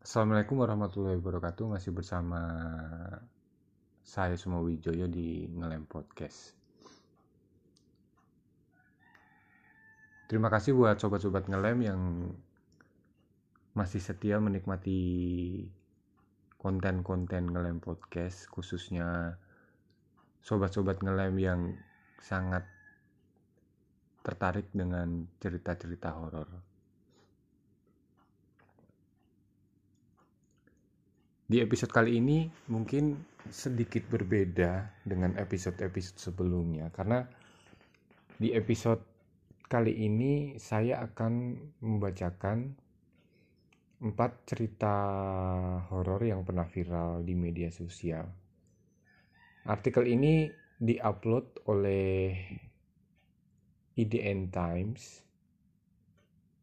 Assalamualaikum warahmatullahi wabarakatuh. Masih bersama saya Sumo Wijoyo di Ngelem Podcast. Terima kasih buat sobat-sobat Ngelem yang masih setia menikmati konten-konten Ngelem Podcast Khususnya sobat-sobat Ngelem yang sangat tertarik dengan cerita-cerita horor Di episode kali ini mungkin sedikit berbeda dengan episode-episode sebelumnya karena di episode kali ini saya akan membacakan empat cerita horor yang pernah viral di media sosial. Artikel ini diupload oleh IDN Times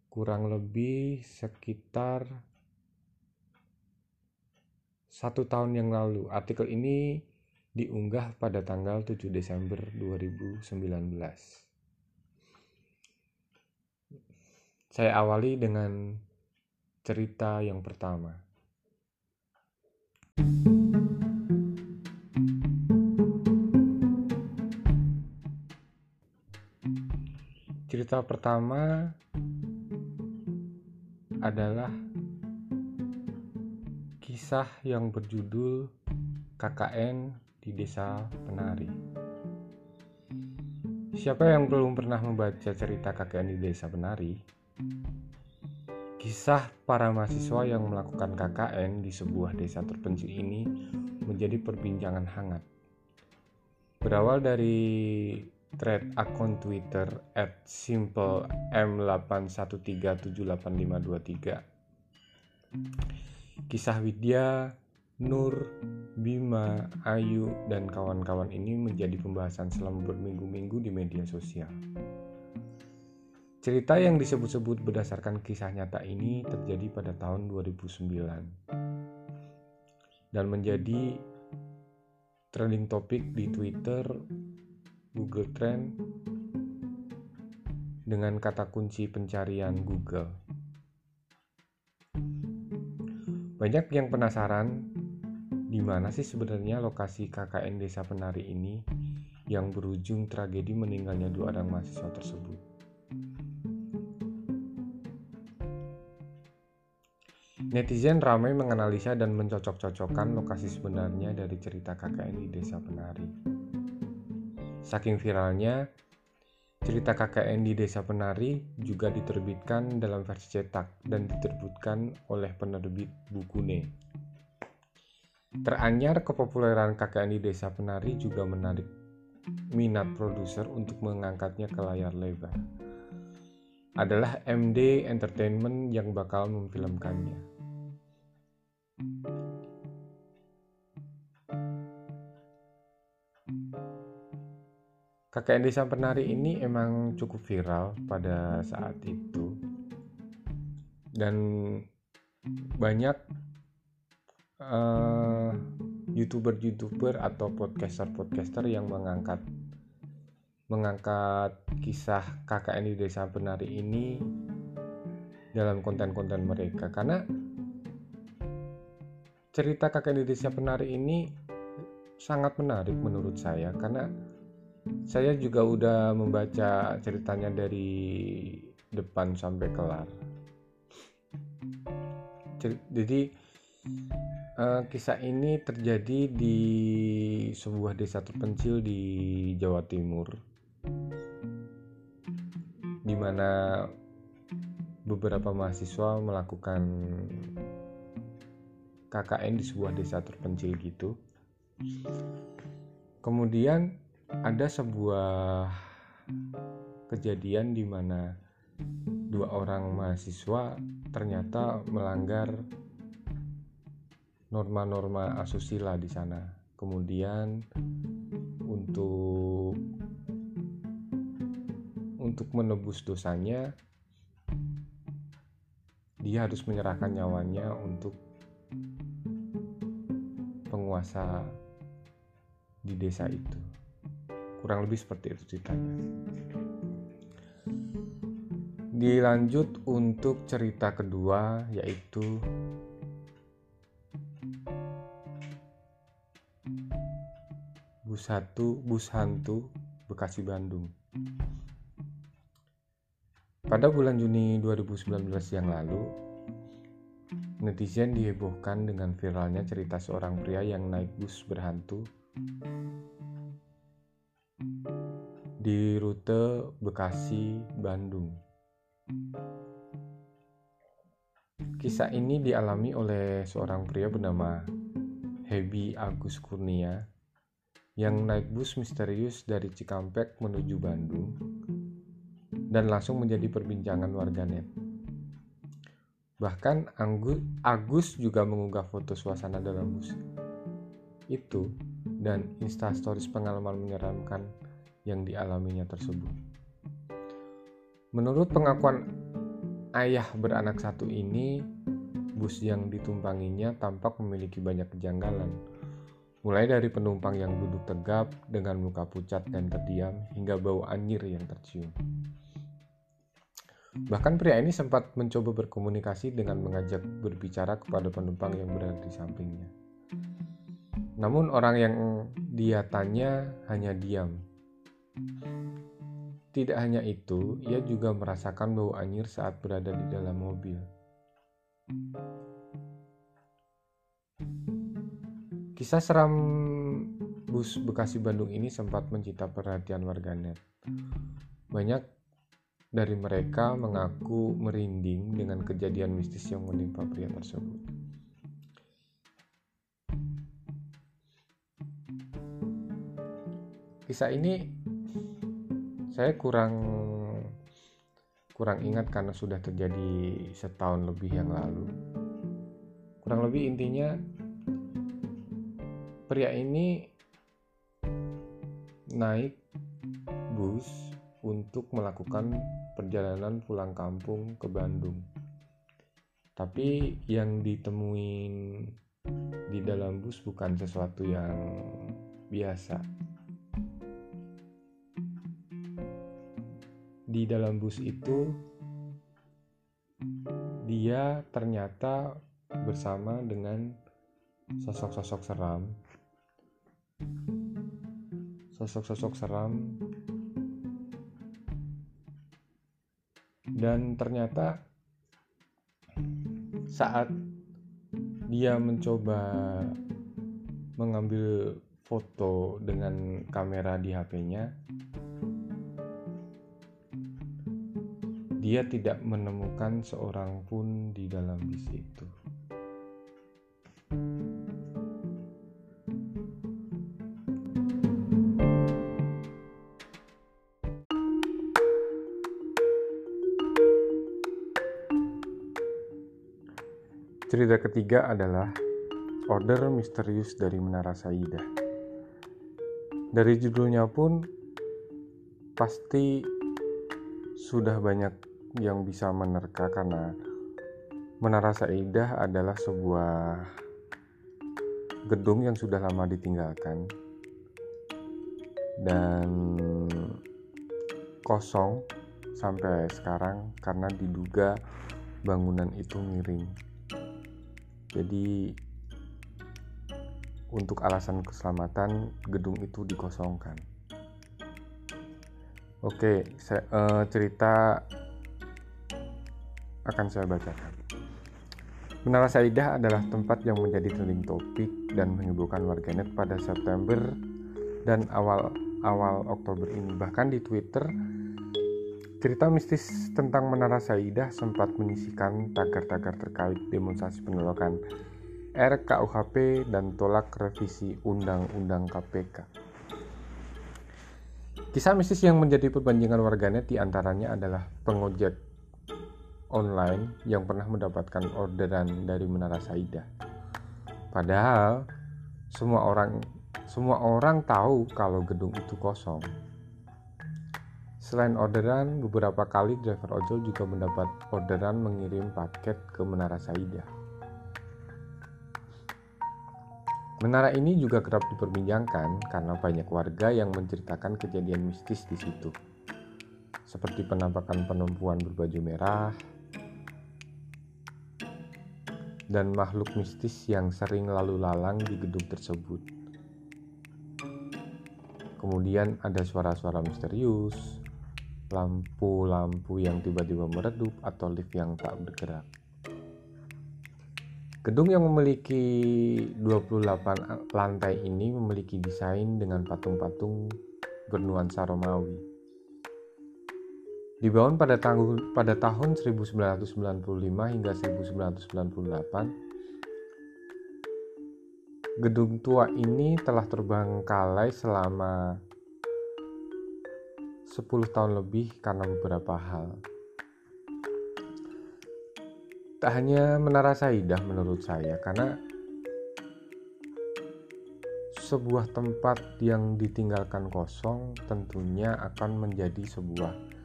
kurang lebih sekitar satu tahun yang lalu. Artikel ini diunggah pada tanggal 7 Desember 2019. Saya awali dengan cerita yang pertama. Cerita pertama adalah kisah yang berjudul KKN di Desa Penari. Siapa yang belum pernah membaca cerita KKN di Desa Penari? Kisah para mahasiswa yang melakukan KKN di sebuah desa terpencil ini menjadi perbincangan hangat. Berawal dari thread akun Twitter at simple m8137853 Kisah Widya, Nur, Bima, Ayu, dan kawan-kawan ini menjadi pembahasan selama berminggu-minggu di media sosial. Cerita yang disebut-sebut berdasarkan kisah nyata ini terjadi pada tahun 2009 dan menjadi trending topik di Twitter, Google Trend dengan kata kunci pencarian Google. Banyak yang penasaran di mana sih sebenarnya lokasi KKN Desa Penari ini yang berujung tragedi meninggalnya dua orang mahasiswa tersebut. Netizen ramai menganalisa dan mencocok-cocokkan lokasi sebenarnya dari cerita KKN di Desa Penari. Saking viralnya, Cerita KKN di Desa Penari juga diterbitkan dalam versi cetak dan diterbitkan oleh penerbit Bukune. Teranyar kepopuleran KKN di Desa Penari juga menarik minat produser untuk mengangkatnya ke layar lebar. Adalah MD Entertainment yang bakal memfilmkannya. KKN Desa Penari ini emang cukup viral pada saat itu. Dan banyak uh, youtuber-youtuber atau podcaster-podcaster yang mengangkat mengangkat kisah KKN di Desa Penari ini dalam konten-konten mereka. Karena cerita KKN di Desa Penari ini sangat menarik menurut saya karena saya juga udah membaca ceritanya dari depan sampai kelar. Jadi uh, kisah ini terjadi di sebuah desa terpencil di Jawa Timur, di mana beberapa mahasiswa melakukan KKN di sebuah desa terpencil gitu. Kemudian ada sebuah kejadian di mana dua orang mahasiswa ternyata melanggar norma-norma asusila di sana. Kemudian untuk untuk menebus dosanya dia harus menyerahkan nyawanya untuk penguasa di desa itu kurang lebih seperti itu ceritanya dilanjut untuk cerita kedua yaitu Bus satu, bus hantu Bekasi Bandung. Pada bulan Juni 2019 yang lalu, netizen dihebohkan dengan viralnya cerita seorang pria yang naik bus berhantu di rute Bekasi Bandung. Kisah ini dialami oleh seorang pria bernama Hebi Agus Kurnia yang naik bus misterius dari Cikampek menuju Bandung dan langsung menjadi perbincangan warganet. Bahkan Agus juga mengunggah foto suasana dalam bus itu dan instastories pengalaman menyeramkan yang dialaminya tersebut. Menurut pengakuan ayah beranak satu ini, bus yang ditumpanginya tampak memiliki banyak kejanggalan. Mulai dari penumpang yang duduk tegap dengan muka pucat dan terdiam hingga bau anjir yang tercium. Bahkan pria ini sempat mencoba berkomunikasi dengan mengajak berbicara kepada penumpang yang berada di sampingnya. Namun orang yang dia tanya hanya diam tidak hanya itu, ia juga merasakan bau anyir saat berada di dalam mobil. Kisah seram bus Bekasi Bandung ini sempat mencita perhatian warganet. Banyak dari mereka mengaku merinding dengan kejadian mistis yang menimpa pria tersebut. Kisah ini saya kurang kurang ingat karena sudah terjadi setahun lebih yang lalu. Kurang lebih intinya pria ini naik bus untuk melakukan perjalanan pulang kampung ke Bandung. Tapi yang ditemuin di dalam bus bukan sesuatu yang biasa di dalam bus itu dia ternyata bersama dengan sosok-sosok seram. Sosok-sosok seram. Dan ternyata saat dia mencoba mengambil foto dengan kamera di HP-nya dia tidak menemukan seorang pun di dalam bis itu. Cerita ketiga adalah Order Misterius dari Menara Saidah. Dari judulnya pun pasti sudah banyak yang bisa menerka karena Menara Saidah adalah sebuah gedung yang sudah lama ditinggalkan dan kosong sampai sekarang karena diduga bangunan itu miring. Jadi untuk alasan keselamatan gedung itu dikosongkan. Oke, saya, uh, cerita akan saya bacakan. Menara Saidah adalah tempat yang menjadi trending topik dan menyebutkan warganet pada September dan awal-awal Oktober ini. Bahkan di Twitter, cerita mistis tentang Menara Saidah sempat menyisikan tagar-tagar terkait demonstrasi penolakan RKUHP dan tolak revisi Undang-Undang KPK. Kisah mistis yang menjadi perbandingan warganet di antaranya adalah pengojek online yang pernah mendapatkan orderan dari Menara Saida. Padahal semua orang semua orang tahu kalau gedung itu kosong. Selain orderan, beberapa kali driver ojol juga mendapat orderan mengirim paket ke Menara Saida. Menara ini juga kerap diperbincangkan karena banyak warga yang menceritakan kejadian mistis di situ. Seperti penampakan penumpuan berbaju merah, dan makhluk mistis yang sering lalu lalang di gedung tersebut. Kemudian ada suara-suara misterius, lampu-lampu yang tiba-tiba meredup atau lift yang tak bergerak. Gedung yang memiliki 28 lantai ini memiliki desain dengan patung-patung bernuansa Romawi. Dibangun pada tahun pada tahun 1995 hingga 1998, gedung tua ini telah terbengkalai selama 10 tahun lebih karena beberapa hal. Tak hanya Menara Saidah menurut saya karena sebuah tempat yang ditinggalkan kosong tentunya akan menjadi sebuah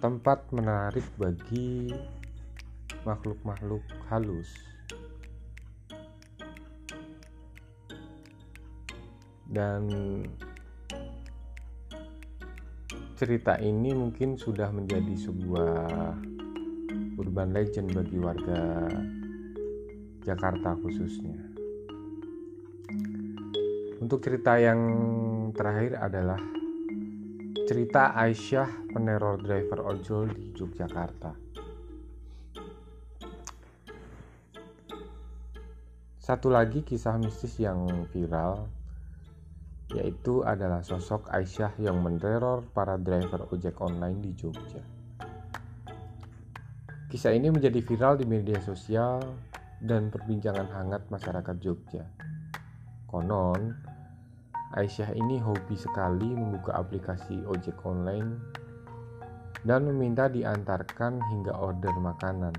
tempat menarik bagi makhluk-makhluk halus. Dan cerita ini mungkin sudah menjadi sebuah urban legend bagi warga Jakarta khususnya. Untuk cerita yang terakhir adalah cerita Aisyah peneror driver ojol di Yogyakarta. Satu lagi kisah mistis yang viral yaitu adalah sosok Aisyah yang meneror para driver ojek online di Jogja. Kisah ini menjadi viral di media sosial dan perbincangan hangat masyarakat Jogja. Konon, Aisyah ini hobi sekali membuka aplikasi ojek online dan meminta diantarkan hingga order makanan.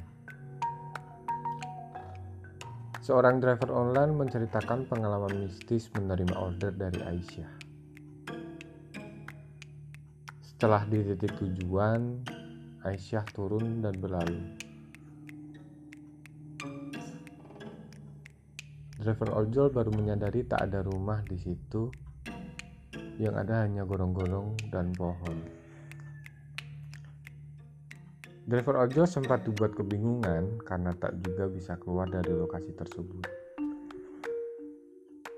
Seorang driver online menceritakan pengalaman mistis menerima order dari Aisyah. Setelah di titik tujuan, Aisyah turun dan berlalu. Driver ojol baru menyadari tak ada rumah di situ, yang ada hanya gorong-gorong dan pohon. Driver ojol sempat dibuat kebingungan karena tak juga bisa keluar dari lokasi tersebut.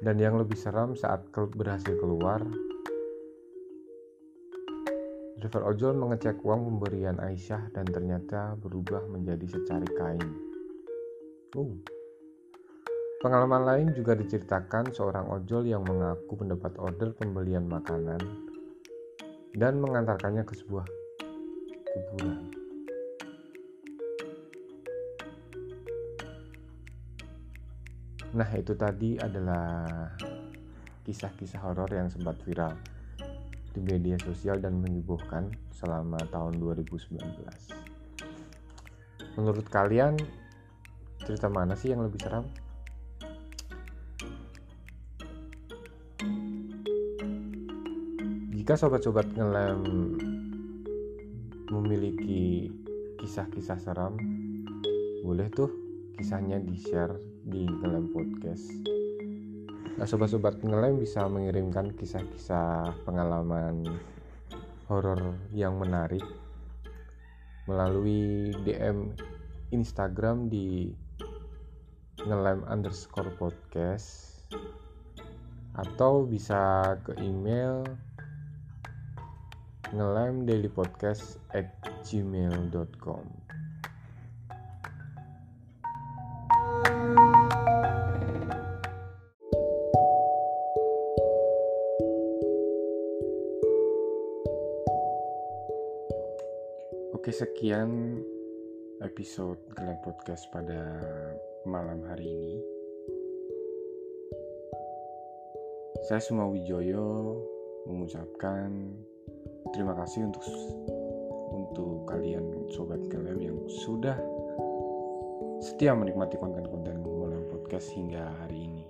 Dan yang lebih seram saat berhasil keluar, Driver ojol mengecek uang pemberian Aisyah dan ternyata berubah menjadi secari kain. Uh. Pengalaman lain juga diceritakan seorang ojol yang mengaku mendapat order pembelian makanan dan mengantarkannya ke sebuah kuburan. Nah, itu tadi adalah kisah-kisah horor yang sempat viral di media sosial dan menyuguhkan selama tahun 2019. Menurut kalian, cerita mana sih yang lebih seram? Jika sobat-sobat ngelem memiliki kisah-kisah seram, boleh tuh kisahnya di-share di ngelem podcast. Nah, sobat-sobat ngelem bisa mengirimkan kisah-kisah pengalaman horor yang menarik melalui DM Instagram di ngelem underscore podcast atau bisa ke email ngelem daily podcast at gmail.com Oke sekian episode Geleng Podcast pada malam hari ini. Saya Suma Wijoyo mengucapkan terima kasih untuk untuk kalian sobat Gelem yang sudah setia menikmati konten-konten Geleng Podcast hingga hari ini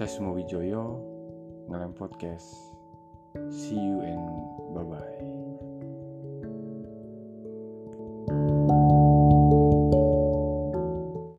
Saya Suma Wijoyo Ngelem Podcast. See you and bye-bye.